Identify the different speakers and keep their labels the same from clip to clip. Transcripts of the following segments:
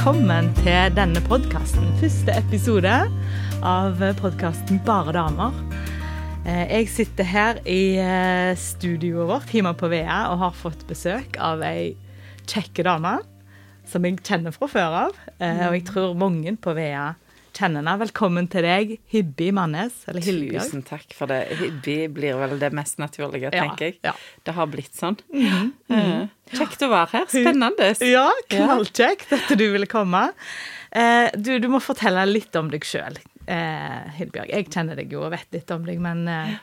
Speaker 1: velkommen til denne podkasten. Første episode av podkasten Bare damer. Eh, Jeg sitter her i eh, studioet vårt hjemme på Vea og har fått besøk av ei kjekke dame som jeg kjenner fra før av. Eh, Og jeg tror mange på Vea kjenner henne. Velkommen til deg, Hibbi Mannes, eller Hillebjørg.
Speaker 2: Tusen takk for det. Hibbi blir vel det mest naturlige,
Speaker 1: Ja,
Speaker 2: tenker jeg.
Speaker 1: ja.
Speaker 2: Det har blitt sånn. Eh, Kjekt å være her. Spennende.
Speaker 1: Ja, knallkjekt at du ville komme. Eh, du, du må fortelle litt om deg sjøl, eh, Hillebjørg. Jeg kjenner deg jo og vet litt om deg, men eh,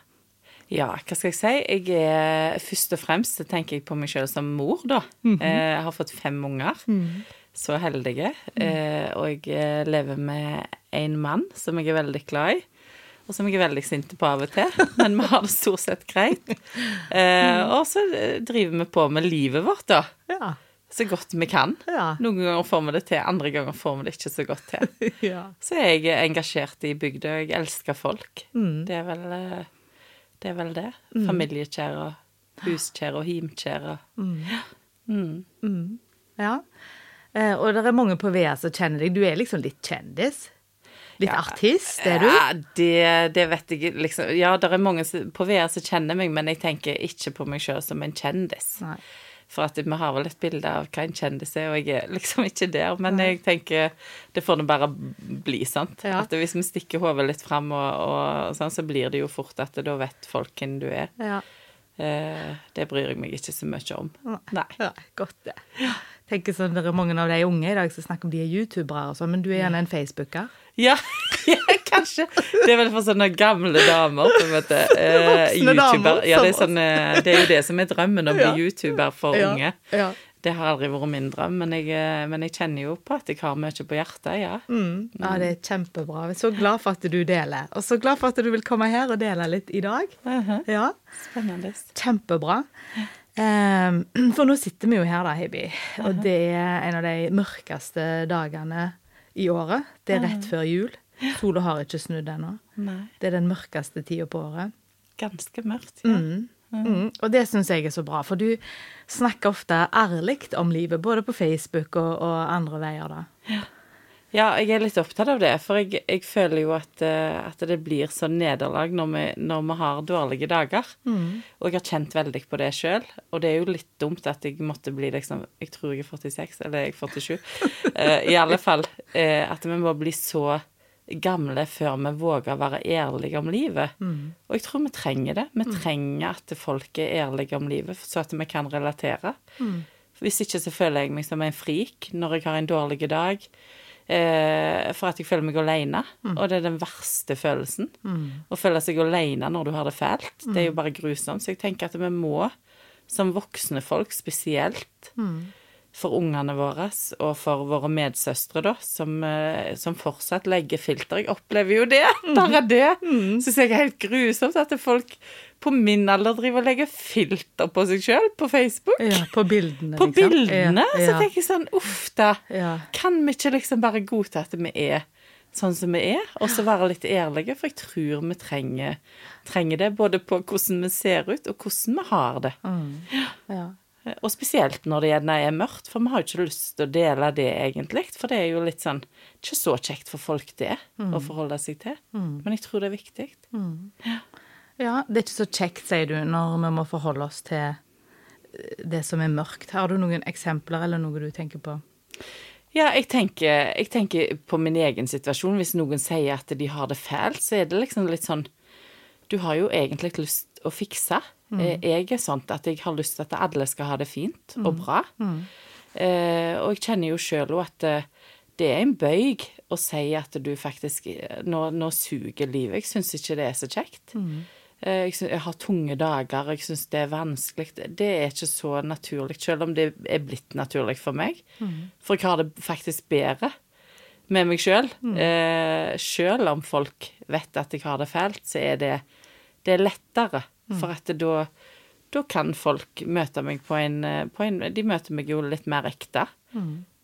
Speaker 2: Ja, hva skal jeg si? Jeg er først og fremst tenker jeg på meg sjøl som mor, da.
Speaker 1: Mm
Speaker 2: -hmm. Jeg har fått fem unger. Så heldige. Eh, Og jeg eh, lever med en mann som jeg er veldig glad i. Og som jeg er veldig sint på av og til, men vi har det stort sett greit. Eh, og så eh, driver vi på med livet vårt, da.
Speaker 1: ja.
Speaker 2: Så godt vi kan.
Speaker 1: Ja.
Speaker 2: Noen ganger får vi det til, andre ganger får vi det ikke så godt til.
Speaker 1: ja.
Speaker 2: Så er jeg engasjert i bygda, og jeg elsker folk.
Speaker 1: Mm.
Speaker 2: Det er vel eh, det. Er vel det. Familiekjær og himkjære. og himkjær Mm. mm.
Speaker 1: ja. Eh, og det er mange på VEA som kjenner deg. Du er liksom litt kjendis. Litt
Speaker 2: Ja.
Speaker 1: artist, er du?
Speaker 2: Ja, det, det vet jeg liksom Ja, det er mange på VR som kjenner meg, men jeg tenker ikke på meg sjøl som en kjendis.
Speaker 1: Nei.
Speaker 2: For at vi har vel et bilde av hva en kjendis er, og jeg er liksom ikke der. Men jeg tenker det får nå bare bli, sant.
Speaker 1: Ja.
Speaker 2: At hvis vi stikker hodet litt fram, og, og sånn, så blir det jo fort at da vet folk hvem du er.
Speaker 1: Ja.
Speaker 2: Eh, det bryr jeg meg ikke så mye om. Nei.
Speaker 1: Nei. Godt, det. Tenker sånn, Det er mange av de unge i dag som snakker om de er youtubere, og sånn, men du er gjerne en facebooker.
Speaker 2: Ja, ja, kanskje. Det er vel for sånne gamle damer. På en måte. Eh, YouTuber. Ja, det er, sånn, eh, det er jo det som er drømmen, å bli
Speaker 1: Ja.
Speaker 2: YouTuber for
Speaker 1: Ja,
Speaker 2: unge. Det har aldri vært min drøm, men jeg, eh, men jeg kjenner jo på at jeg har mye på hjertet, ja.
Speaker 1: Mm. Ja, det er kjempebra. Jeg er så glad for at du deler. Og så glad for at du vil komme her og dele litt i dag. Ja,
Speaker 2: Spennende.
Speaker 1: Kjempebra. Ehm, for nå sitter vi jo her, da, Hibby, og det er en av de mørkeste dagene i året. Det er rett før jul. Sola har ikke snudd ennå. Det er den mørkeste tida på året.
Speaker 2: ganske mørkt, ja.
Speaker 1: Mm. Og det syns jeg er så bra, for du snakker ofte ærlig om livet, både på Facebook og, og andre veier, da.
Speaker 2: Ja, jeg er litt opptatt av det, for jeg, jeg føler jo at, eh, at det blir sånn nederlag når vi, når vi har dårlige dager. Og jeg har kjent veldig på det sjøl, og det er jo litt dumt at jeg måtte bli liksom Jeg tror jeg er 46, eller jeg er 47. uh, I alle fall uh, at vi må bli så gamle før vi våger å være ærlige om livet. Og jeg tror vi trenger det. Vi trenger at folk er ærlige om livet, så at vi kan relatere. For Hvis ikke så føler jeg meg som en frik når jeg har en dårlig dag. Eh, for at jeg føler meg alene. Og det er den verste følelsen. Å føle seg alene når du har det fælt. Det er jo bare grusomt. Så jeg tenker at vi må, som voksne folk spesielt, for ungene våre og for våre medsøstre, da, som, eh, som fortsatt legger filter. Jeg opplever jo det. Bare det syns jeg er helt grusomt at folk på min alder driver og legger filter på seg sjøl på Facebook.
Speaker 1: Ja, på bildene,
Speaker 2: På
Speaker 1: liksom.
Speaker 2: bildene.
Speaker 1: Ja,
Speaker 2: Så tenker jeg sånn, uff da.
Speaker 1: Ja.
Speaker 2: Kan vi ikke liksom bare godta at vi er sånn som vi er, og så være litt ærlige? For jeg tror vi trenger, trenger det, både på hvordan vi ser ut, og hvordan vi har det.
Speaker 1: Ja.
Speaker 2: Og spesielt når det gjerne er mørkt, for vi har jo ikke lyst til å dele det egentlig. For det er jo litt sånn Ikke så kjekt for folk, det, å forholde seg til. Men jeg tror det er viktig.
Speaker 1: Ja, det er ikke så kjekt, sier du, når vi må forholde oss til eh, det som er mørkt. Har du noen eksempler eller noe du tenker på?
Speaker 2: Ja, jeg tenker, jeg tenker på min egen situasjon. Hvis noen sier at de har det fælt, så er det liksom litt sånn Du har jo egentlig ikke lyst å fikse. Mm. Jeg er sånn at jeg har lyst til at alle skal ha det fint og bra. Eh, og jeg kjenner jo sjøl òg at eh, det er en bøyg å si at du faktisk eh, Nå, nå suger livet. Jeg syns ikke det er så kjekt. Eh, Jeg, synes, jeg har tunge dager, jeg syns det er vanskelig. Det er ikke så naturlig, selv om det er blitt naturlig for meg. For jeg har det faktisk bedre med meg sjøl. Eh, selv om folk vet at jeg har det fælt, så er det, det er lettere. For at da da kan folk møte meg på en, eh, på en De møter meg jo litt mer ekte,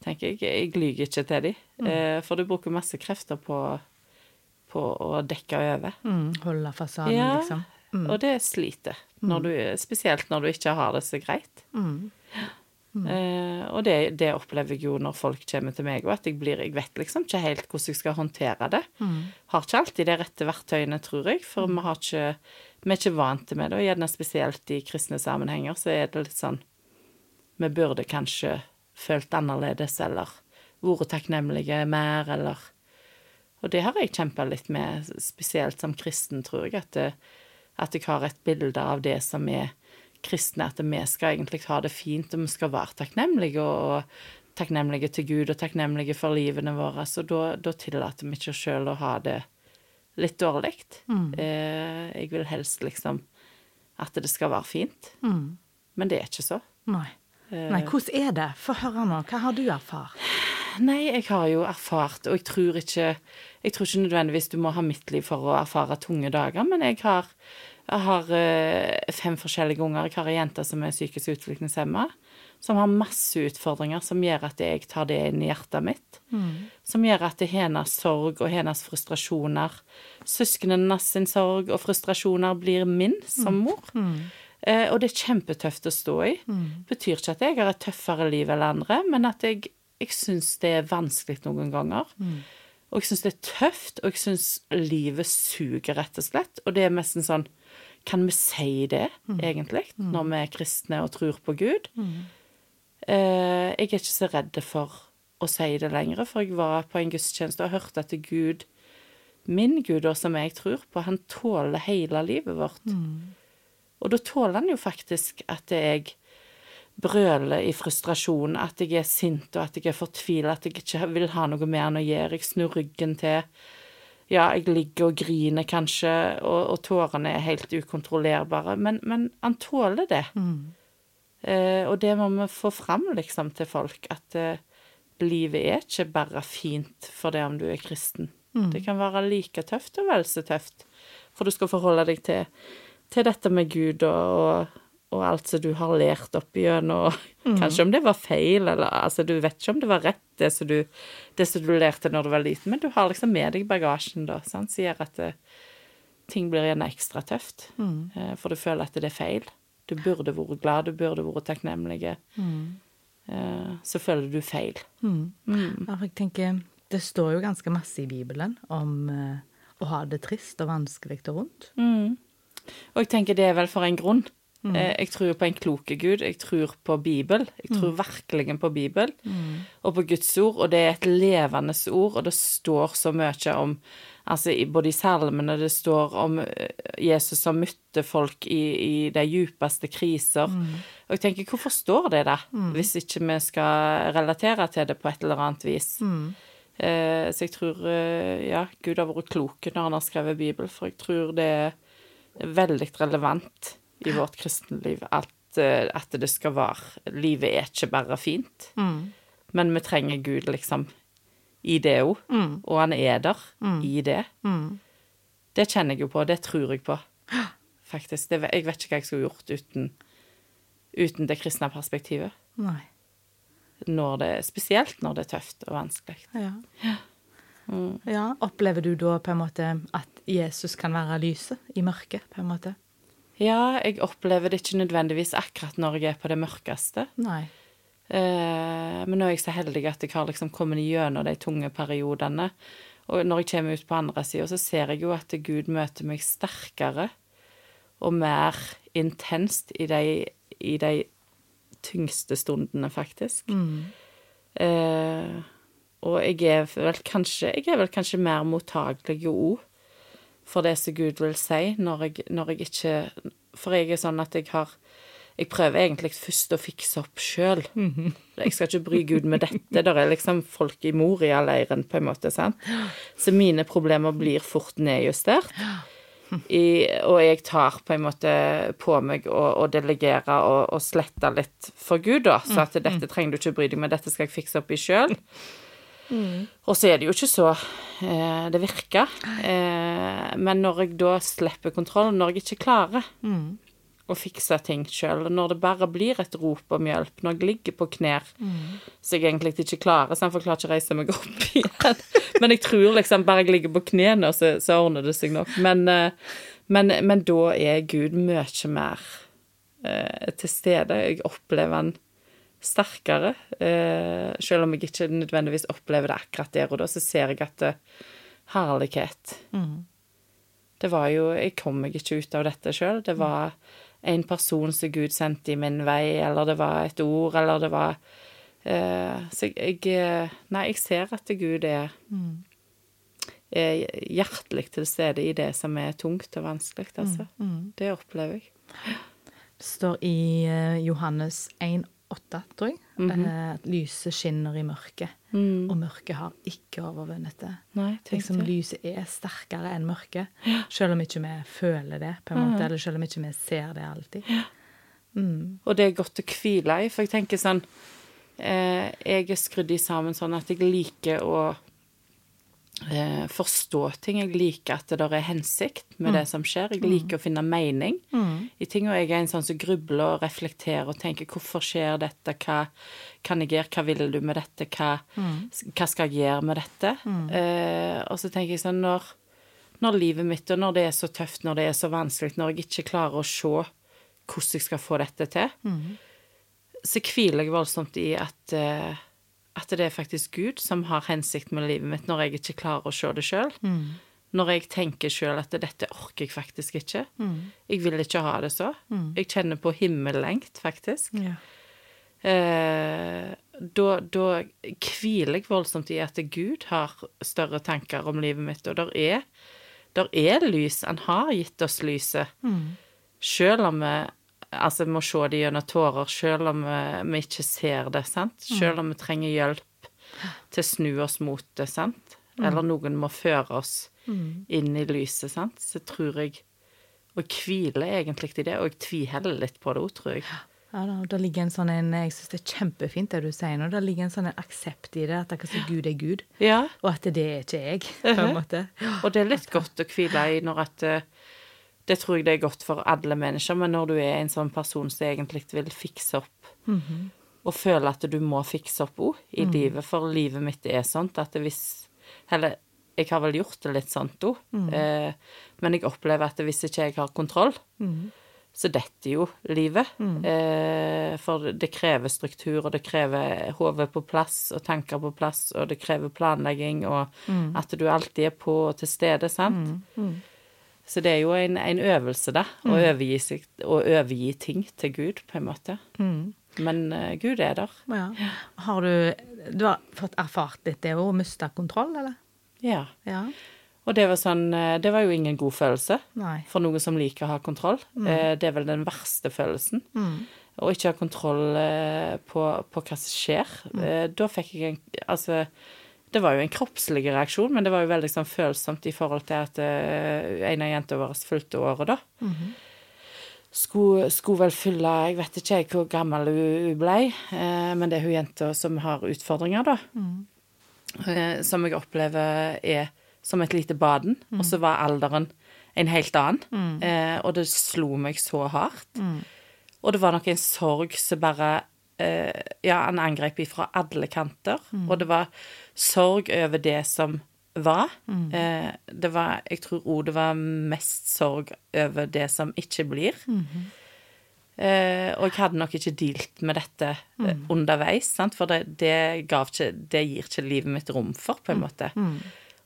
Speaker 2: tenker jeg. Jeg lyver ikke til dem. Eh, for du bruker masse krefter på, på å dekke over.
Speaker 1: Mm, holde fasaden,
Speaker 2: Ja,
Speaker 1: liksom.
Speaker 2: og det sliter. Når du, spesielt når du ikke har det så greit. Eh, og det, det opplever jeg jo når folk kommer til meg, og at jeg blir Jeg vet liksom ikke helt hvordan jeg skal håndtere det. Har ikke alltid de rette verktøyene, tror jeg, for vi har ikke Vi er ikke vant med det, og gjerne spesielt i kristne sammenhenger så er det litt sånn Vi burde kanskje følt annerledes, eller vært takknemlige mer, eller Og det har jeg kjempa litt med, spesielt som kristen, tror jeg, at, det, at jeg har et bilde av det som er kristne, at vi skal egentlig ha det fint, og vi skal være takknemlige, og, takknemlige til Gud, og takknemlige for livene våre. Så da, da tillater vi ikke oss sjøl å ha det litt dårlig. Eh, jeg vil helst liksom at det skal være fint. Men det er ikke så.
Speaker 1: Nei. Nei, hvordan er det? Få høre nå. Hva har du erfart?
Speaker 2: Nei, jeg har jo erfart, og jeg tror ikke Jeg tror ikke nødvendigvis du må ha mitt liv for å erfare tunge dager, men jeg har, jeg har eh, fem forskjellige unger. Jeg har ei jente som er psykisk utviklingshemma, som har masse utfordringer som gjør at jeg tar det inn i hjertet mitt. Som gjør at det er hennes sorg og hennes frustrasjoner Søsknene sin sorg og frustrasjoner blir min som mor. Eh, og det er kjempetøft å stå i. Betyr ikke at jeg har et tøffere liv enn andre, men at jeg, jeg syns det er vanskelig noen ganger. Og jeg syns det er tøft, og jeg syns livet suger, rett og slett. Og det er nesten sånn Kan vi si det, egentlig, når vi er kristne og tror på Gud? Eh, jeg er ikke så redd for å si det lenger, for jeg var på en gudstjeneste og hørte at Gud, min Gud, som jeg tror på, han tåler hele livet vårt. Og da tåler han jo faktisk at jeg brøler i frustrasjon, at jeg er sint og at jeg er fortvila, at jeg ikke vil ha noe mer enn å gjøre. Jeg snur ryggen til. Ja, jeg ligger og griner kanskje, og, og tårene er helt ukontrollerbare, men, men han tåler det. Eh, og det må vi få fram liksom til folk, at eh, livet er ikke bare fint for det om du er kristen. Det kan være like tøft og vel så tøft, for du skal forholde deg til, til dette med Gud og, og, og alt som du har lært opp igjennom, og kanskje om det var feil, eller altså du vet ikke om det var rett, det som du, det som du lærte når du var liten, men du har liksom med deg bagasjen da, sant, som gjør at det, ting blir gjerne ekstra tøft, Mm. for du føler at det er feil. Du burde vært glad, du burde vært takknemlig. Mm. så føler du feil.
Speaker 1: Ja, for jeg tenker, det står jo ganske masse i Bibelen om eh, å ha det trist og vanskelig og vondt.
Speaker 2: Og jeg tenker det er vel for en grunn. Eh, Jeg tror på en kloke Gud, jeg tror på Bibel. Jeg tror virkelig på Bibel og på Guds ord, og det er et levende ord, og det står så mye om Altså både i salmene, det står om eh, Jesus som møtte folk i, i de djupeste kriser. Og jeg tenker, hvorfor står det der, hvis ikke vi skal relatere til det på et eller annet vis? Eh, så jeg tror eh, ja, Gud har vært klok når han har skrevet Bibel, for jeg tror det er veldig relevant i vårt kristenliv at, eh, at det skal være Livet er ikke bare fint, men vi trenger Gud liksom i det òg, og han er der i det. Det kjenner jeg jo på, det tror jeg på, faktisk. Det, jeg vet ikke hva jeg skulle gjort uten, uten det kristne perspektivet.
Speaker 1: Nei.
Speaker 2: Når det, spesielt når det er tøft og vanskelig.
Speaker 1: Ja. ja. Opplever du da på en måte at Jesus kan være lyset i mørket, på en måte?
Speaker 2: Ja, jeg opplever det ikke nødvendigvis akkurat når jeg er på det mørkeste.
Speaker 1: Nei.
Speaker 2: Eh, men nå er jeg så heldig at jeg har liksom kommet gjennom de tunge periodene. Og når jeg kommer ut på andre sida, så ser jeg jo at Gud møter meg sterkere og mer intenst i de, i de tyngste stundene, faktisk. Eh, og jeg er vel kanskje Jeg er vel kanskje mer mottagelig òg for det som Gud vil si, når jeg, når jeg ikke For jeg er sånn at jeg har Jeg prøver egentlig først å fikse opp sjøl. Jeg skal ikke bry Gud med dette. Der er liksom folk i Moria-leiren, på en måte, sant. Så mine problemer blir fort nedjustert. I, og jeg tar på en måte på meg å, å delegere og, og slette litt for Gud, da. Så at dette trenger du ikke bry deg med, dette skal jeg fikse opp i sjøl. Og så er det jo ikke så eh, det virker. Eh, men når jeg da slipper kontrollen, når jeg ikke klarer å fikse ting sjøl, når det bare blir et rop om hjelp, når jeg ligger på knær så jeg egentlig ikke klarer, så jeg får klart ikke reise meg opp igjen. Men jeg tror liksom bare jeg ligger på knærne, så, så ordner det seg nok. Men, eh, men, men da er Gud mye mer eh, til stede. Jeg opplever han sterkere. Eh, selv om jeg ikke nødvendigvis opplever det akkurat der og da, så ser jeg at det, herlighet
Speaker 1: Mm.
Speaker 2: Det var jo Jeg kom meg ikke ut av dette sjøl. Det var en person som Gud sendte i min vei, eller det var et ord, eller det var eh, Så jeg, jeg Nei, jeg ser at Gud er
Speaker 1: Mm.
Speaker 2: er hjertelig til stede i det som er tungt og vanskelig, altså.
Speaker 1: Mm.
Speaker 2: Det opplever jeg.
Speaker 1: Det står i eh, Johannes 1,8, tror jeg,
Speaker 2: Mhm.
Speaker 1: eh, at lyset skinner i mørket,
Speaker 2: Mm.
Speaker 1: og mørket har ikke overvunnet det.
Speaker 2: Nei,
Speaker 1: Liksom, lyset er sterkere enn mørket, selv om ikke vi føler det, på en måte, eller selv om ikke vi ser det alltid. Mm.
Speaker 2: Og det er godt å hvile i, for jeg tenker sånn eh, Jeg er skrudd i sammen sånn at jeg liker å eh, forstå ting. Jeg liker at det der er hensikt med det som skjer. Jeg liker å finne mening i ting. Og jeg er en sånn som grubler og reflekterer og tenker hvorfor skjer dette, hva kan jeg gjøre, hva vil du med dette, hva, hva skal jeg gjøre med dette? Eh, og så tenker jeg sånn når, når livet mitt, og når det er så tøft, når det er så vanskelig, når jeg ikke klarer å se hvordan jeg skal få dette til, så hviler jeg voldsomt i at, eh, at det er faktisk Gud som har hensikt med livet mitt, når jeg ikke klarer å se det sjøl. Når jeg tenker sjøl at dette orker jeg faktisk ikke. Jeg vil ikke ha det så. Jeg kjenner på himmellengt, faktisk.
Speaker 1: Ja.
Speaker 2: Eh, da, da hviler jeg voldsomt i at Gud har større tanker om livet mitt, og der er, der er lys. Han har gitt oss lyset. Selv om vi altså, vi må se det gjennom tårer, selv om vi, vi ikke ser det, sant? Selv om vi trenger hjelp til å snu oss mot det, sant? Eller noen må føre oss inn i lyset, sant? Så tror jeg Og hviler egentlig i det, og jeg tviholder litt på det òg, tror jeg.
Speaker 1: Ja, da, da ligger en sånn en, Jeg syns det er kjempefint det du sier nå. Det ligger en sånn en aksept i det, at akkurat som Gud er Gud,
Speaker 2: Ja.
Speaker 1: og at det er ikke jeg, på en måte.
Speaker 2: Og det er litt godt å hvile i når at eh, Det tror jeg det er godt for alle mennesker, men når du er en sånn person som egentlig vil fikse opp, og føler at du må fikse opp òg i livet, for livet mitt er sånt at hvis Eller jeg har vel gjort det litt sånt òg, eh, men jeg opplever at hvis ikke jeg har kontroll, så detter jo livet. Eh, for det krever struktur, og det krever hodet på plass og tanker på plass, og det krever planlegging, og at du alltid er på og til stede, sant? Så det er jo en, en øvelse, da, å overgi, seg, å overgi ting til Gud, på en måte. Men uh, Gud er der.
Speaker 1: Ja. Har du Du har fått erfart litt det å miste kontroll, eller?
Speaker 2: Ja.
Speaker 1: Ja.
Speaker 2: Og det var sånn eh, Det var jo ingen god følelse
Speaker 1: Nei.
Speaker 2: for noen som liker å ha kontroll. Mm. Det er vel den verste følelsen. Å ikke ha kontroll eh, på, på hva som skjer. Eh, Da fikk jeg en Altså, det var jo en kroppslig reaksjon, men det var jo veldig sånn følsomt i forhold til at uh, en av jentene våre fulgte året, da. Skulle, skulle vel fylle Jeg vet ikke jeg hvor gammel hun hun ble, uh, men det er hun jenta som har utfordringer, da. Eh, som jeg opplever er som et lite baden, og så var alderen en helt annen. Eh, og det slo meg så hardt. Og det var nok en sorg som bare Ja, han angrep ifra alle kanter. Og det var sorg over det som var. Eh, det var Jeg tror òg det var mest sorg over det som ikke blir. Eh, og jeg hadde nok ikke dealt med dette mm. underveis, sant? for det, det, gav ikke, det gir ikke livet mitt rom for, på en måte.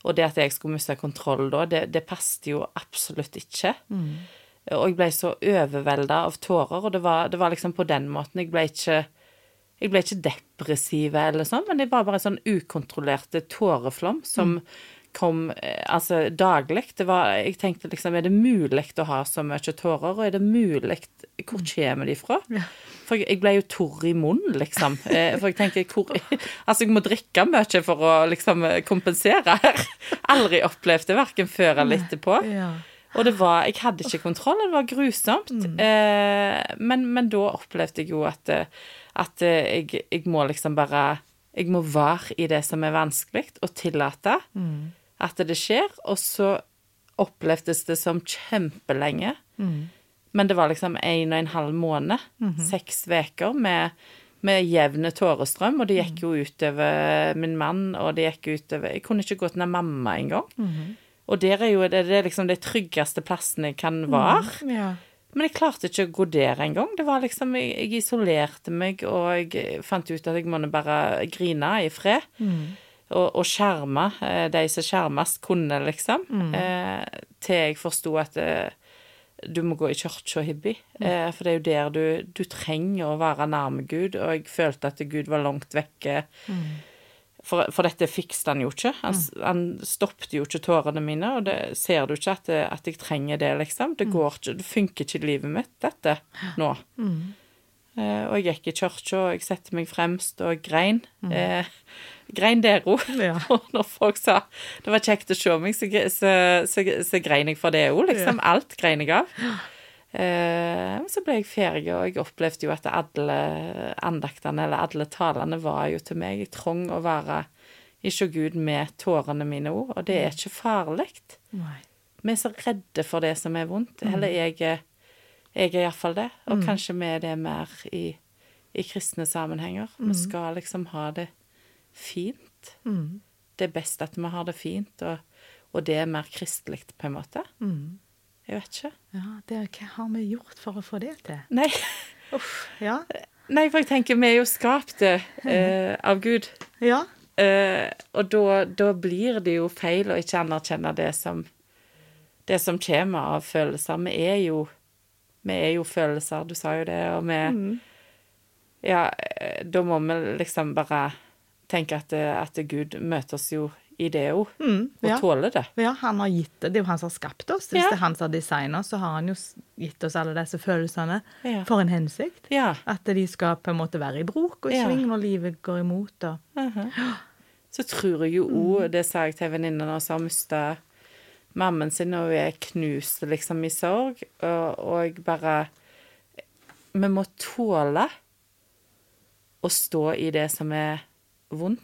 Speaker 2: Og det at jeg skulle miste kontroll da, det, det passet jo absolutt ikke. Og jeg ble så overvelda av tårer, og det var, det var liksom på den måten. Jeg ble ikke jeg ble ikke depressiv eller sånn, men det var bare en sånn ukontrollerte tåreflom som kom eh, altså daglig. Det var Jeg tenkte liksom Er det mulig å ha så mye tårer, og er det mulig Hvor kommer de fra? For jeg, ble jo torr i munnen, liksom. Eh, For jeg tenker hvor Altså, jeg må drikke mye for å liksom kompensere her. Aldri opplevd det, verken før eller etterpå.
Speaker 1: Ja.
Speaker 2: Og det var Jeg hadde ikke kontroll, det var grusomt. Eh, men, men da opplevde jeg jo at, at eh, jeg, jeg må liksom bare Jeg må være i det som er vanskelig, og tillate at det skjer. Og så opplevdes det som kjempelenge. Men det var liksom en og en halv måned, seks uker, med, med jevne tårestrøm, og det gikk jo utover min mann, og det gikk utover Jeg kunne ikke gå til mamma engang. Og der er jo det, det er liksom de tryggeste plassene jeg kan være.
Speaker 1: Ja.
Speaker 2: Men jeg klarte ikke å gå der engang. Det var liksom, jeg, jeg isolerte meg, og jeg fant ut at jeg måtte bare grine i fred. Og, og skjerme eh, de som skjermes kunne, liksom. Eh, til jeg forsto at eh, du må gå i kirka, Hibbi. Eh, for det er jo der du, du trenger å være nærme Gud, og jeg følte at Gud var langt vekke. For, for dette fikset han jo ikke. Han, han stoppet jo ikke tårene mine, og det ser du ikke at, det, at jeg trenger det, liksom. Det går ikke, det funker ikke i livet mitt, dette, nå. Eh, og jeg gikk i kirka, og jeg satte meg fremst og grein. Eh, grein der òg.
Speaker 1: Ja.
Speaker 2: Når folk sa det var kjekt å se meg, så, så, så, så grein jeg for det òg, liksom. Alt grein jeg av. Eh, så ble jeg ferdig, og jeg opplevde jo at alle andaktene, eller alle talene, var jo til meg. Jeg trong å være ikke Gud med tårene mine òg, og det er ikke farlig. Vi er så redde for det som er vondt. Eller jeg jeg er iallfall det. Og kanskje vi er det mer i, i kristne sammenhenger. Vi skal liksom ha det fint.
Speaker 1: Mm.
Speaker 2: Det er best at vi har det fint, og, og det er mer kristelig, på en måte.
Speaker 1: Mm.
Speaker 2: Jeg vet ikke.
Speaker 1: Ja, det, hva har vi gjort for å få det til?
Speaker 2: Nei,
Speaker 1: Uff, ja.
Speaker 2: Nei for jeg tenker vi er jo skapt eh, av Gud.
Speaker 1: Ja.
Speaker 2: Eh, og da, da blir det jo feil å ikke anerkjenne det som det som kommer av følelser. Vi er jo vi er jo følelser, du sa jo det, og vi Ja, eh, da må vi liksom bare tenke at, at Gud møter oss jo i det òg,
Speaker 1: Mm,
Speaker 2: og
Speaker 1: ja.
Speaker 2: tåler det.
Speaker 1: Ja, han har gitt det. Det er jo han som har skapt oss. Hvis
Speaker 2: Ja.
Speaker 1: det er han som har designet oss, så har han jo gitt oss alle disse følelsene
Speaker 2: Ja.
Speaker 1: for en hensikt.
Speaker 2: Ja.
Speaker 1: At de skal på en måte være i bruk og i sving når livet går imot. Og.
Speaker 2: Så tror jeg jo òg, det sa jeg til en venninne nå, som har mista mammaen sin, og hun er knust liksom i sorg, og, og jeg bare Vi må tåle å stå i det som er vondt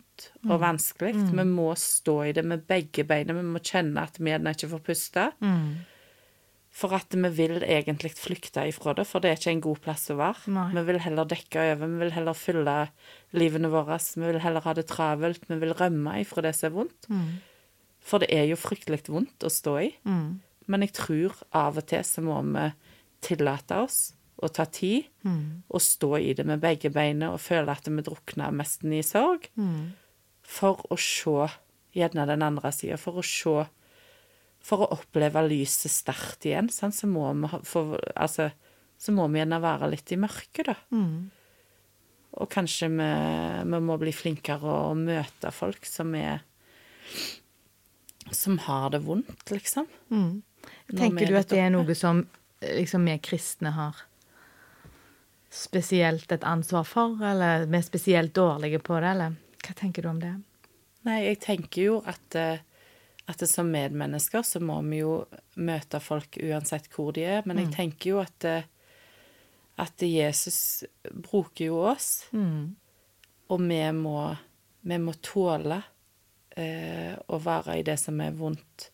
Speaker 2: og vanskelig. Vi må stå i det med begge beina. Vi må kjenne at vi ikke får puste. For at vi vil egentlig flykte ifra det, for det er ikke en god plass å være.
Speaker 1: Nei.
Speaker 2: Vi vil heller dekke over, vi vil heller fylle livene våre, vi vil heller ha det travelt, vi vil rømme ifra det som er vondt. For det er jo fryktelig vondt å stå i. Men jeg tror av og til så må vi tillate oss å ta tid og stå i det med begge beina og føle at vi drukner mest i sorg. For å se gjerne den andre sida, for å se For å oppleve lyset sterkt igjen, sant, så må vi få Altså, så må vi gjerne være litt i mørket, da. Og kanskje vi, vi må bli flinkere å møte folk som er Som har det vondt, liksom. Mm.
Speaker 1: Tenker du at det er noe som liksom vi kristne har spesielt et ansvar for, eller vi er spesielt dårlige på det, eller hva tenker du om det?
Speaker 2: Nei, jeg tenker jo at, eh, at det som medmennesker så må vi jo møte folk uansett hvor de er, men jeg tenker jo at, eh, at Jesus bruker jo oss, og vi må, vi må tåle eh, å være i det som er vondt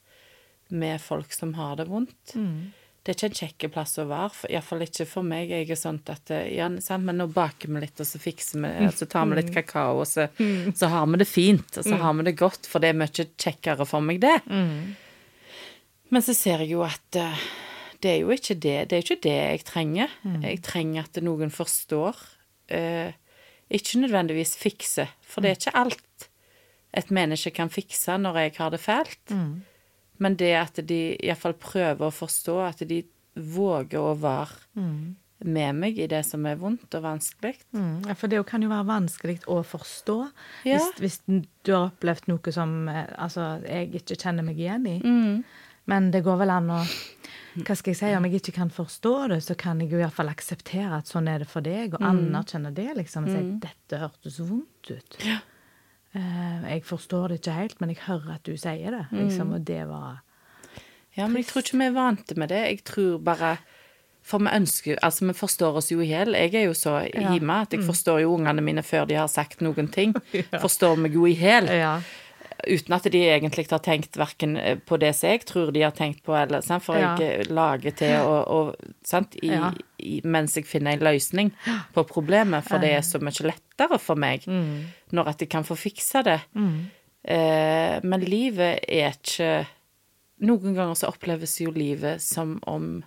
Speaker 2: med folk som har det vondt. Det er ikke en kjekk plass å være, iallfall ikke for meg. Jeg er sånn at eh, ja, sant, men nå baker vi litt, og så fikser vi og så tar vi litt kakao, og så, så har vi det fint, og så har vi det godt, for det er mye kjekkere for meg, det. Men så ser jeg jo at eh, det er jo ikke det. Det er ikke det jeg trenger. Jeg trenger at noen forstår. eh, ikke nødvendigvis fikse, for det er ikke alt et menneske kan fikse når jeg har det fælt. Men det at de iallfall prøver å forstå, at de våger å være med meg i det som er vondt og vanskelig.
Speaker 1: Mm, ja, for det kan jo være vanskelig å forstå
Speaker 2: Ja.
Speaker 1: hvis, hvis du har opplevd noe som eh, altså, jeg ikke kjenner meg igjen i. Men det går vel an å Hva skal jeg si? Om jeg ikke kan forstå det, så kan jeg jo iallfall akseptere at sånn er det for deg, og anerkjenne det, liksom. Og si dette hørtes vondt ut. Eh, jeg forstår det ikke helt, men jeg hører at du sier det, liksom. Og det var
Speaker 2: Ja, men jeg tror ikke vi er vante med det. Jeg tror bare For vi ønsker Altså, vi forstår oss jo i hjel. Jeg er jo så hjemme at jeg forstår jo ungene mine før de har sagt noen ting. Forstår meg jo i hjel.
Speaker 1: Ja.
Speaker 2: Uten at de egentlig har tenkt verken på det som jeg tror de har tenkt på, eller sant? For
Speaker 1: Ja.
Speaker 2: jeg lager til og, og sant? I,
Speaker 1: Ja.
Speaker 2: i, mens jeg finner en løsning på problemet, for det er så mye lettere for meg når at jeg kan få fiksa det. Eh, men livet er ikke Noen ganger så oppleves jo livet som om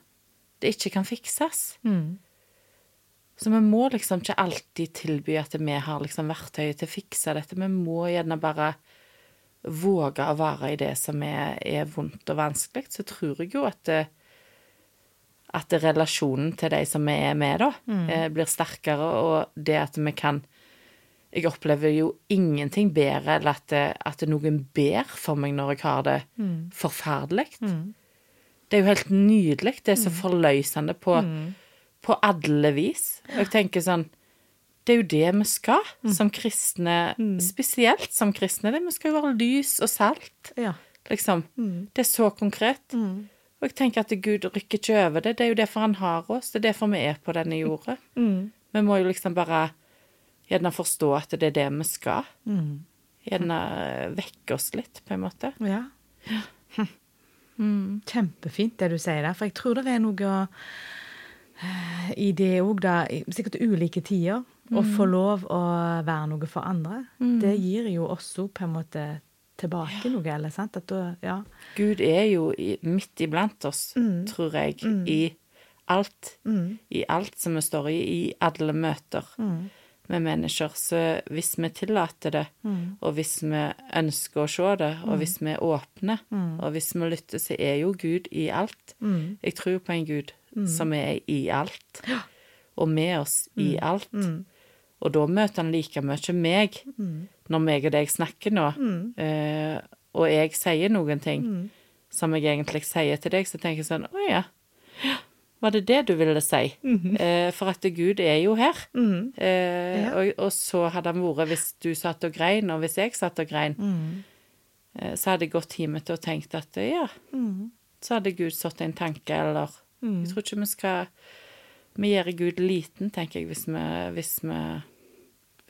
Speaker 2: det ikke kan fikses.
Speaker 1: Mm.
Speaker 2: Så vi må liksom ikke alltid tilby at vi har liksom verktøyet til å fikse dette. Vi må gjerne bare våge å være i det som er, er vondt og vanskelig. Så tror jeg jo at, det, at relasjonen til de som vi er med, da, mm. blir sterkere, og det at vi kan Jeg opplever jo ingenting bedre enn at, at noen ber for meg når jeg har det forferdelig. Det er jo helt nydelig. Det er så forløsende på, på alle vis. Jeg tenker sånn Det er jo det vi skal som kristne, spesielt som kristne. Det, vi skal jo være lys og salt,
Speaker 1: Ja.
Speaker 2: liksom. Det er så konkret. Og jeg tenker at Gud rykker ikke over det. Det er jo derfor han har oss. Det er derfor vi er på denne jorda. Vi må jo liksom bare gjerne forstå at det er det vi skal. Gjerne vekke oss litt, på en måte.
Speaker 1: Ja. Kjempefint det du sier der, for jeg tror det er noe eh, i det òg, da, sikkert ulike tider, å få lov å være noe for andre. Det gir jo også på en måte tilbake noe, eller sant? At da, ja.
Speaker 2: Gud er jo i, midt iblant oss, tror jeg, i alt. I alt som vi står i, i alle møter med mennesker. Så hvis vi tillater det, og hvis vi ønsker å se det, og hvis vi er åpne, og hvis vi lytter, så er jo Gud i alt. Jeg tror på en Gud som er i alt, og med oss i alt. Og da møter han like mye meg når meg og deg snakker nå, eh, og jeg sier noen ting som jeg egentlig sier til deg, så tenker jeg sånn Å ja, var det det du ville si? eh, for at Gud er jo her. Eh,
Speaker 1: Ja.
Speaker 2: og, og så hadde han vært hvis du satt og grein, og hvis jeg satt og grein, eh, så hadde jeg gått hjem til og tenkt at ja, så hadde Gud satt en tanke, eller Jeg tror ikke vi skal Vi gjør Gud liten, tenker jeg, hvis vi, hvis vi,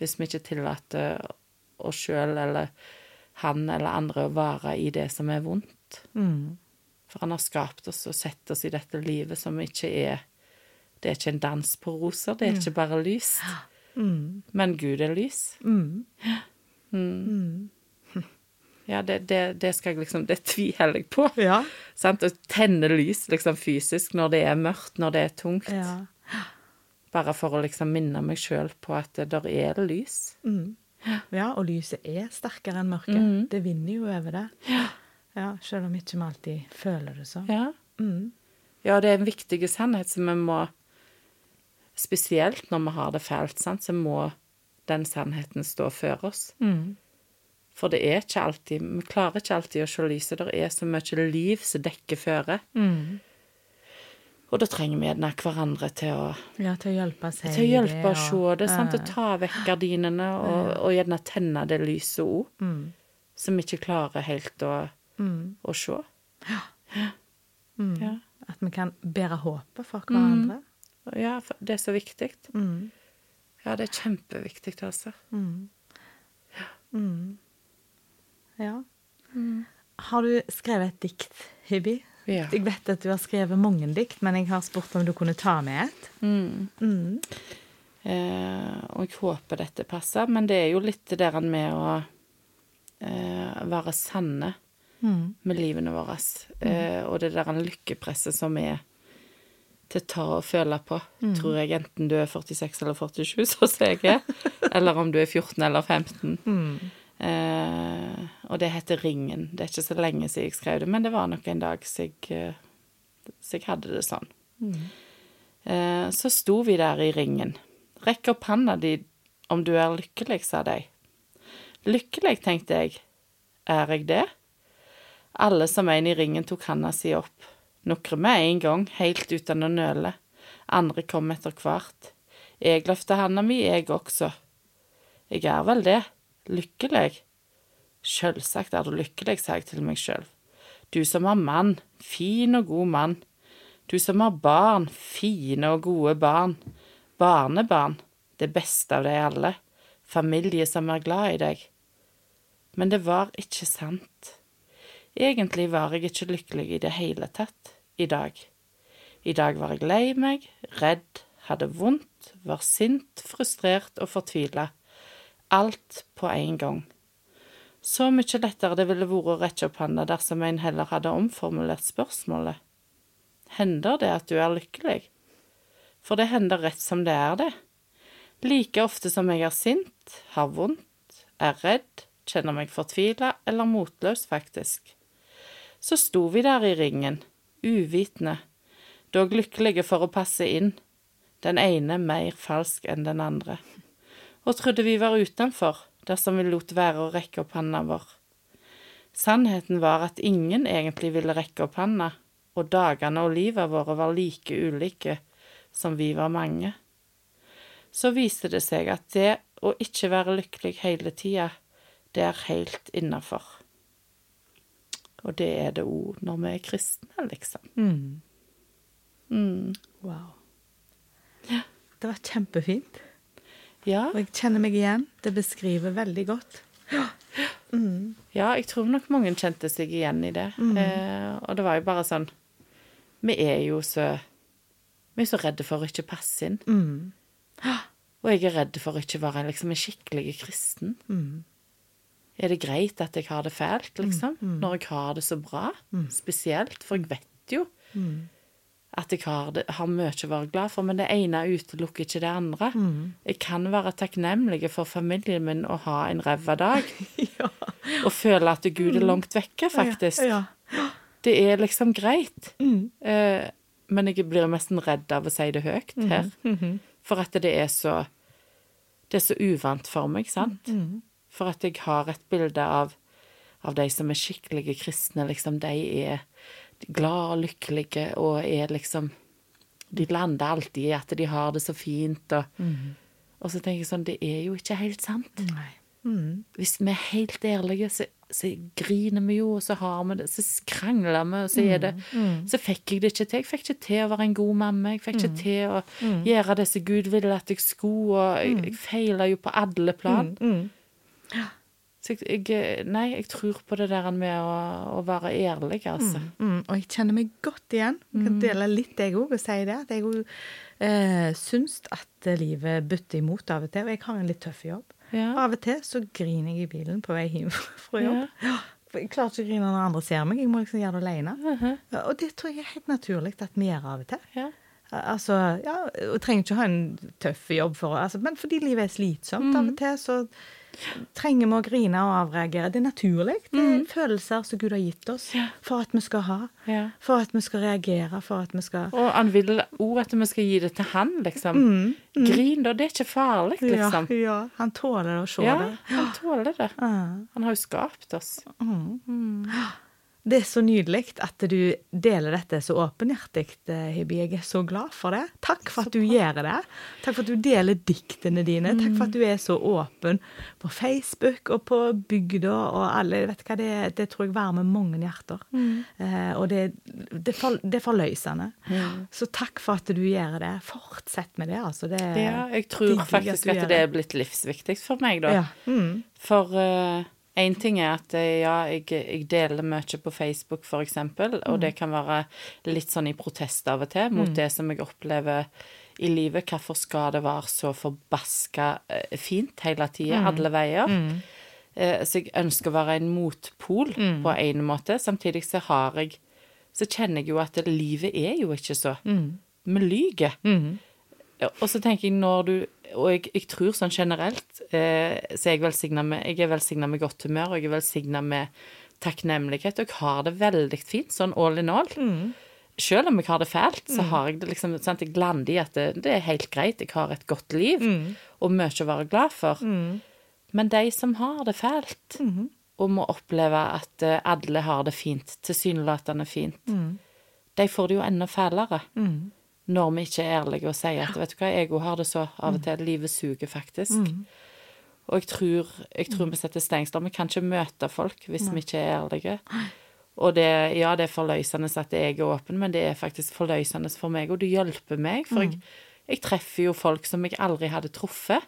Speaker 2: hvis vi ikke tillater oss sjøl eller han eller andre å være i det som er vondt.
Speaker 1: Mm.
Speaker 2: For han har skapt oss og sett oss i dette livet som ikke er Det er ikke en dans på roser, det er ikke bare lys. Men Gud er lys.
Speaker 1: Mm.
Speaker 2: Ja, det, det, det skal jeg liksom Det tviholder jeg på.
Speaker 1: Ja.
Speaker 2: Sant? Å tenne lys liksom fysisk når det er mørkt, når det er tungt.
Speaker 1: ja.
Speaker 2: Bare for å liksom minne meg sjøl på at der er det lys.
Speaker 1: Ja, og lyset er sterkere enn mørket. Det vinner jo over det. Ja, ja Selv om ikke vi alltid føler det sånn.
Speaker 2: Ja. ja, det er en viktig sannhet som vi må Spesielt når vi har det fælt, sant, så må den sannheten stå før oss. For det er ikke alltid Vi klarer ikke alltid å se lyset. Det er så mye liv som dekker føret. Og da trenger vi gjerne hverandre til å,
Speaker 1: Ja, til å hjelpe seg
Speaker 2: til å hjelpe å se det. Sant? Å ta vekk gardinene og, og gjerne tenne det lyset òg. Som vi ikke klarer helt å, å se. Ja.
Speaker 1: At vi kan bære håpet for hverandre.
Speaker 2: ja, for det er så viktig. Ja, det er kjempeviktig, altså.
Speaker 1: Ja. Har du skrevet et dikt, Hibby?
Speaker 2: Ja.
Speaker 1: Jeg vet at du har skrevet mange dikt, men jeg har spurt om du kunne ta med et.
Speaker 2: Eh, og jeg håper dette passer, men det er jo litt det der med å eh, være sanne med livene våre. Eh, og det der lykkepresset som er til å ta og føle på, tror jeg, enten du er 46 eller 47, sånn som jeg er, eller om du er 14 eller 15. Eh, og det heter Ringen. Det er ikke så lenge siden jeg skrev det, men det var nok en dag så jeg, eh, så jeg hadde det sånn. Eh, så sto vi der i ringen. Rekk opp handa di om du er lykkelig, sa de. Lykkelig, tenkte jeg. Er jeg det? Alle som en i ringen tok handa si opp. Nokre med en gang, helt uten å nøle. Andre kom etter hvert. Jeg løfta handa mi, jeg også. Jeg er vel det. Lykkelig. Sjølsagt er du lykkelig, sa jeg til meg sjøl. Du som har mann, fin og god mann. Du som har barn, fine og gode barn. Barnebarn, det beste av deg alle. Familie som er glad i deg. Men det var ikke sant. Egentlig var jeg ikke lykkelig i det hele tatt i dag. I dag var jeg lei meg, redd, hadde vondt, var sint, frustrert og fortvila. Alt på en gang. Så mye lettere det ville vært å rekke opp handa dersom en heller hadde omformulert spørsmålet. Hender det at du er lykkelig? For det hender rett som det er, det. Like ofte som jeg er sint, har vondt, er redd, kjenner meg fortvila eller motløs, faktisk. Så sto vi der i ringen, uvitende, dog lykkelige for å passe inn, den ene mer falsk enn den andre, og trodde vi var utenfor dersom vi lot være å rekke opp handa vår. Sannheten var at ingen egentlig ville rekke opp handa, og dagene og livet våre var like ulike som vi var mange. Så viste det seg at det å ikke være lykkelig hele tida, det er helt innafor. Og det er det òg når vi er kristne, liksom.
Speaker 1: Mm.
Speaker 2: Mm.
Speaker 1: Wow. Det var kjempefint.
Speaker 2: Ja,
Speaker 1: Og jeg kjenner meg igjen. Det beskriver veldig godt. Mm.
Speaker 2: ja, jeg tror nok mange kjente seg igjen i det. Eh, og det var jo bare sånn Vi er jo så Vi er så redde for å ikke passe inn.
Speaker 1: Mm.
Speaker 2: Og jeg er redd for å ikke være liksom en skikkelig kristen.
Speaker 1: Mm.
Speaker 2: Er det greit at jeg har det fælt, liksom? Når jeg har det så bra? Spesielt, for jeg vet jo
Speaker 1: Mm.
Speaker 2: At jeg har, det, har mye å være glad for, men det ene utelukker ikke det andre.
Speaker 1: Mm.
Speaker 2: Jeg kan være takknemlig for familien min å ha en ræva dag,
Speaker 1: Ja.
Speaker 2: og føle at Gud er langt vekke, faktisk.
Speaker 1: Ja.
Speaker 2: Det er liksom greit.
Speaker 1: Mm.
Speaker 2: Eh, men jeg blir nesten redd av å si det høyt her,
Speaker 1: Mhm.
Speaker 2: for at det er så Det er så uvant for meg, sant?
Speaker 1: Mm.
Speaker 2: For at jeg har et bilde av, av de som er skikkelige kristne, liksom, de er glad og lykkelige og er liksom De lander alltid i at de har det så fint, og, og så tenker jeg sånn Det er jo ikke helt sant.
Speaker 1: Mm.
Speaker 2: Hvis vi er helt ærlige, så, så griner vi jo, og så har vi det, så krangler vi, og så er det Så fikk jeg det ikke til. Jeg fikk ikke til å være en god mamma. Jeg fikk ikke til å gjøre det som Gud ville at jeg skulle, og jeg, jeg feila jo på alle plan.
Speaker 1: Mm.
Speaker 2: Så jeg, jeg Nei, jeg tror på det der med å, å være ærlig, altså.
Speaker 1: Mm. Og jeg kjenner meg godt igjen. Jeg kan dele litt, jeg òg, og si det. At jeg òg eh, syns at livet butter imot av og til. Og jeg har en litt tøff jobb.
Speaker 2: Ja.
Speaker 1: Av og til så griner jeg i bilen på vei hjem fra jobb. Ja. For Jeg klarer ikke å grine når andre ser meg. Jeg må liksom gjøre det alene.
Speaker 2: Uh
Speaker 1: -huh. Og det tror jeg er helt naturlig at vi gjør av og til.
Speaker 2: Ja.
Speaker 1: Altså, ja, og trenger ikke å ha en tøff jobb for altså, Men fordi livet er slitsomt av og til, så trenger vi å grine og avreagere. Det er naturlig. Det er følelser som Gud har gitt oss for at vi skal ha. For at vi skal reagere, for at vi skal
Speaker 2: Og han vil òg at vi skal gi det til han, liksom. Grin, da. Det er ikke farlig, liksom.
Speaker 1: Ja, ja, han tåler å se
Speaker 2: Ja,
Speaker 1: det.
Speaker 2: han tåler det.
Speaker 1: Ja.
Speaker 2: Han har jo skapt oss.
Speaker 1: Det er så nydelig at du deler dette så åpenhjertig, Hibi. Jeg er så glad for det. Takk for at du gjør det. Takk for at du deler diktene dine. Takk for at du er så åpen på Facebook og på bygda og alle. Vet du hva, det, det tror jeg varmer mange hjerter. Eh, og det, det, for, det er forløsende. Så takk for at du gjør det. Fortsett med det, altså. Det,
Speaker 2: Ja, jeg tror faktisk
Speaker 1: du
Speaker 2: at det er blitt livsviktig for meg, da.
Speaker 1: Ja. Mm.
Speaker 2: For én ting er at eh, ja, jeg, jeg deler mye på Facebook, eksempel, og det kan være litt sånn i protest av og til mot det som jeg opplever i livet. Hvorfor skal det være så forbaska eh, fint hele tida, alle veier? Eh, Så jeg ønsker å være en motpol på en måte. Samtidig så har jeg Så kjenner jeg jo at livet er jo ikke så. Vi lyver. Og så tenker jeg når du Og jeg, jeg tror sånn generelt eh, så er jeg velsigna med Jeg er med godt humør, og jeg er velsigna med takknemlighet, og jeg har det veldig fint, sånn all in all. Selv om jeg har det fælt, så har jeg det liksom sant, Jeg lander i at det, det er helt greit, jeg har et godt liv, og mye å være glad for. Men de som har det fælt, og må oppleve at eh, alle har det fint, tilsynelatende fint, de får det jo enda fælere når vi ikke er ærlige og sier at vet du hva, jeg òg har det så av og til. Livet suger faktisk. Og jeg tror, jeg tror vi setter stengsler. Vi kan ikke møte folk hvis vi ikke er ærlige. Og det, ja, det er forløsende at jeg er åpen, men det er faktisk forløsende for meg, og det hjelper meg. For jeg, jeg treffer jo folk som jeg aldri hadde truffet.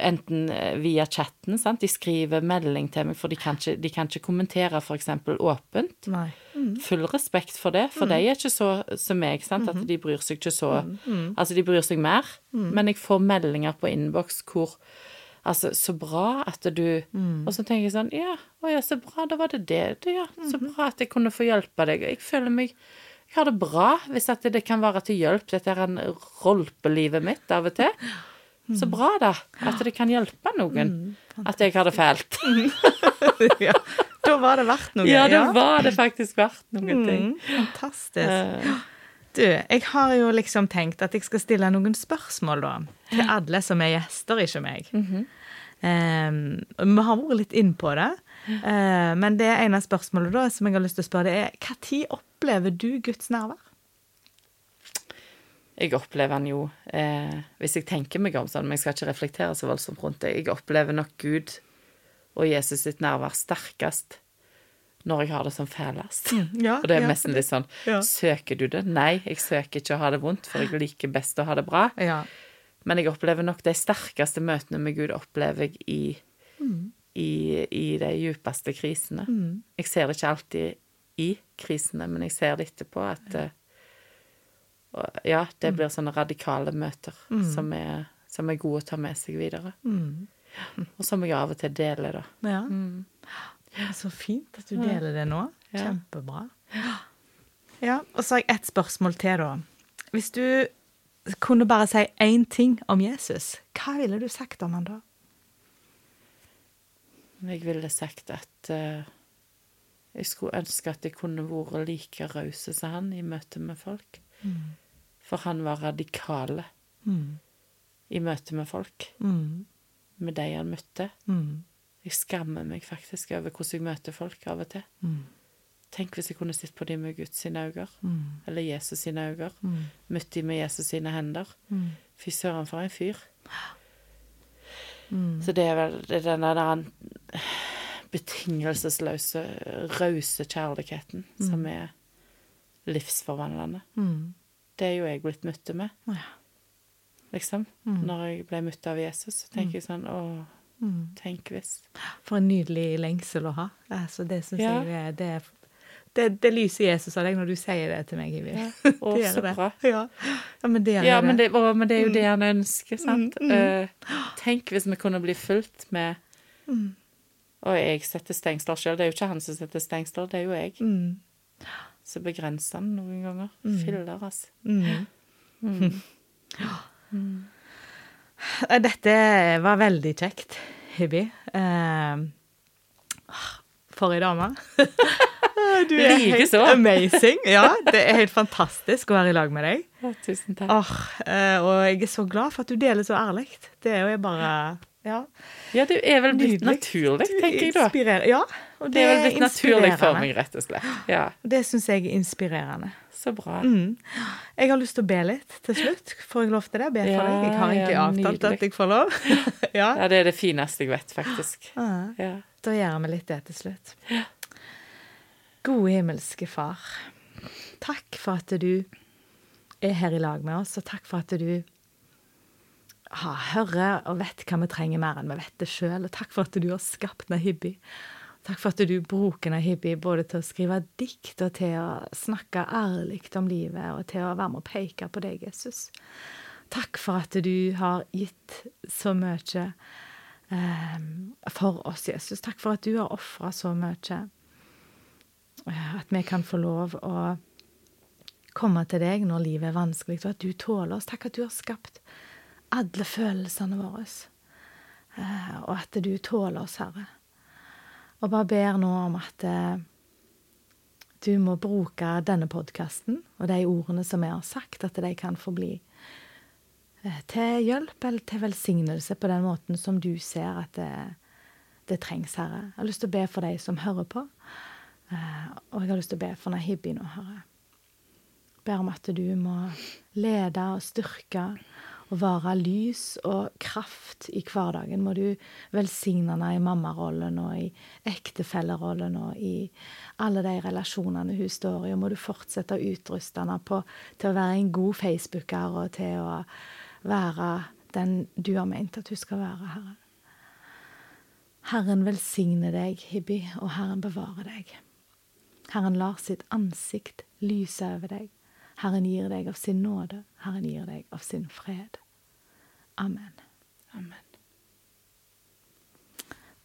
Speaker 2: Enten eh, via chatten, sant. De skriver melding til meg, for de kan ikke, de kan ikke kommentere f.eks. åpent.
Speaker 1: Mm.
Speaker 2: Full respekt for det, for de er ikke så som meg, sant, at de bryr seg ikke så Altså, de bryr seg mer, men jeg får meldinger på innboks hvor Altså, så bra at du Og så tenker jeg sånn Ja, å ja, så bra, da var det det. du ja, så bra at jeg kunne få hjelpe deg. Jeg føler meg Jeg har det bra hvis at det kan være til hjelp, dette er en rolpelivet mitt av og til. Så bra, da. At det kan hjelpe noen. At jeg har det fælt.
Speaker 1: ja. Da var det verdt noe.
Speaker 2: Ja, da var det faktisk verdt noen ting.
Speaker 1: Mm, fantastisk.
Speaker 2: Uh,
Speaker 1: Du, jeg har jo liksom tenkt at jeg skal stille noen spørsmål, da. Til alle som er gjester, ikke meg. Em, vi har vært litt inn på det. Uh, men det ene spørsmålet da, som jeg har lyst til å spørre, det er tid opplever du Guds nærvær?
Speaker 2: Jeg opplever han jo eh, Hvis jeg tenker meg om sånn, men jeg skal ikke reflektere så voldsomt rundt det. Jeg opplever nok Gud og Jesus sitt nærvær sterkest når jeg har det som fælest.
Speaker 1: Ja,
Speaker 2: Og det er
Speaker 1: ja,
Speaker 2: nesten litt sånn
Speaker 1: Ja.
Speaker 2: Søker du det? Nei, jeg søker ikke å ha det vondt, for jeg liker best å ha det bra.
Speaker 1: Ja.
Speaker 2: Men jeg opplever nok de sterkeste møtene med Gud opplever jeg i, i, i de djupeste krisene. Jeg ser det ikke alltid i krisene, men jeg ser det etterpå at eh, og, Ja, det blir sånne radikale møter som, er, som er gode å ta med seg videre. Og som jeg av og til deler, da.
Speaker 1: ja. Det er Så fint at du deler det nå.
Speaker 2: Ja.
Speaker 1: Kjempebra. Ja, Og så har jeg ett spørsmål til, da. Hvis du kunne bare si én ting om Jesus, hva ville du sagt om han da?
Speaker 2: Jeg ville sagt at uh, jeg skulle ønske at jeg kunne vært like raus som han i møte med folk. For han var radikale i møte med folk,
Speaker 1: Mm.
Speaker 2: med de han møtte.
Speaker 1: Mm.
Speaker 2: Jeg skammer meg faktisk over hvordan jeg møter folk av og til.
Speaker 1: Mm.
Speaker 2: Tenk hvis jeg kunne sett på dem med Guds sine øyne,
Speaker 1: Mm.
Speaker 2: eller Jesus sine øyne.
Speaker 1: Mm.
Speaker 2: Møtt dem med Jesus sine hender.
Speaker 1: Mm.
Speaker 2: Fy søren, for en fyr.
Speaker 1: Mm.
Speaker 2: Så det er vel det er denne der betingelsesløse, rause kjærligheten som er livsforvandlende.
Speaker 1: Mm.
Speaker 2: Det er jo jeg blitt møtt med,
Speaker 1: Ja.
Speaker 2: liksom.
Speaker 1: Mm.
Speaker 2: Når jeg ble møtt av Jesus, så tenker jeg sånn Å,
Speaker 1: Mm.
Speaker 2: tenk hvis.
Speaker 1: For en nydelig lengsel å ha. Altså, det syns
Speaker 2: Ja.
Speaker 1: jeg det, er- det, det lyser Jesus av deg når du sier det til meg, Ivi.
Speaker 2: Å,
Speaker 1: Det
Speaker 2: så
Speaker 1: det.
Speaker 2: bra.
Speaker 1: Ja. ja, men det er,
Speaker 2: Ja,
Speaker 1: det.
Speaker 2: men det, å, men det er jo det han ønsker, sant?
Speaker 1: Mm, mm.
Speaker 2: Eh, tenk hvis vi kunne bli fulgt med
Speaker 1: Mm.
Speaker 2: Og jeg setter stengsler sjøl. Det er jo ikke han som setter stengsler, det er jo jeg. Så begrenser den noen ganger.
Speaker 1: Mm.
Speaker 2: Filler, altså.
Speaker 1: Mm.
Speaker 2: Mm.
Speaker 1: Mm. Dette var veldig kjekt, Hibby. Eh, for ei dame. Du er helt amazing. Ja, det er helt fantastisk å være i lag med deg.
Speaker 2: Ja, tusen takk.
Speaker 1: Oh, og jeg er så glad for at du deler så ærlig. Det er jo bare Ja.
Speaker 2: Ja, du er vel blitt naturlig, tenker jeg da.
Speaker 1: Ja, og
Speaker 2: Det er vel blitt naturlig for meg, rett og slett. Ja,
Speaker 1: Det syns jeg er inspirerende.
Speaker 2: så bra.
Speaker 1: Mm. Jeg har lyst til å be litt til slutt. Får jeg lov til det? Be for
Speaker 2: Ja,
Speaker 1: deg? Jeg har egentlig
Speaker 2: ja,
Speaker 1: avtalt at jeg får lov. ja.
Speaker 2: Ja, det er det fineste jeg vet, faktisk.
Speaker 1: Ja.
Speaker 2: Ja.
Speaker 1: Da gjør vi litt det til slutt. Gode himmelske Far. Takk for at du er her i lag med oss, og takk for at du har hører og vet hva vi trenger mer enn vi vet det sjøl. Og takk for at du har skapt Nahibbi. Takk for at du bruker Nahibbi både til å skrive dikt og til å snakke ærlig om livet, og til å være med og peke på deg, Jesus. Takk for at du har gitt så mye eh, for oss, Jesus. Takk for at du har ofra så mye. Eh, At vi kan få lov å komme til deg når livet er vanskelig, og at du tåler oss. Takk at du har skapt alle følelsene våre, eh, og at du tåler oss, Herre. Og bare ber nå om at eh, du må bruke denne podkasten og de ordene som vi har sagt, at de kan få bli eh, til hjelp eller til velsignelse på den måten som du ser at det, det trengs, Herre. Jeg har lyst til å be for de som hører på, eh, og jeg har lyst til å be for Nahibi nå, Herre. Ber om at du må lede og styrke og være lys og kraft i hverdagen. Må du velsigne henne i mammarollen og i ektefellerollen og i alle de relasjonene hun står i. Og må du fortsette å utruste henne på, til å være en god facebooker og til å være den du har ment at hun skal være, Herre. Herren velsigne deg, Hibbi, og Herren bevare deg. Herren lar sitt ansikt lyse over deg. Herren gir deg av sin nåde. Herren gir deg av sin fred. Amen.
Speaker 2: Amen.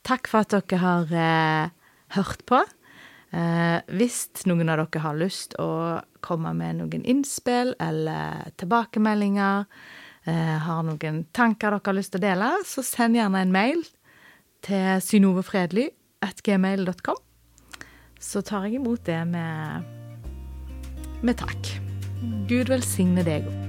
Speaker 1: Takk for at dere har eh, hørt på. Eh, hvis noen av dere har lyst å komme med noen innspill eller tilbakemeldinger, eh, har noen tanker dere har lyst til å dele, så send gjerne en mail til synovefredelig.gmail.com. Så tar jeg imot det med, med takk. Gud velsigne deg òg.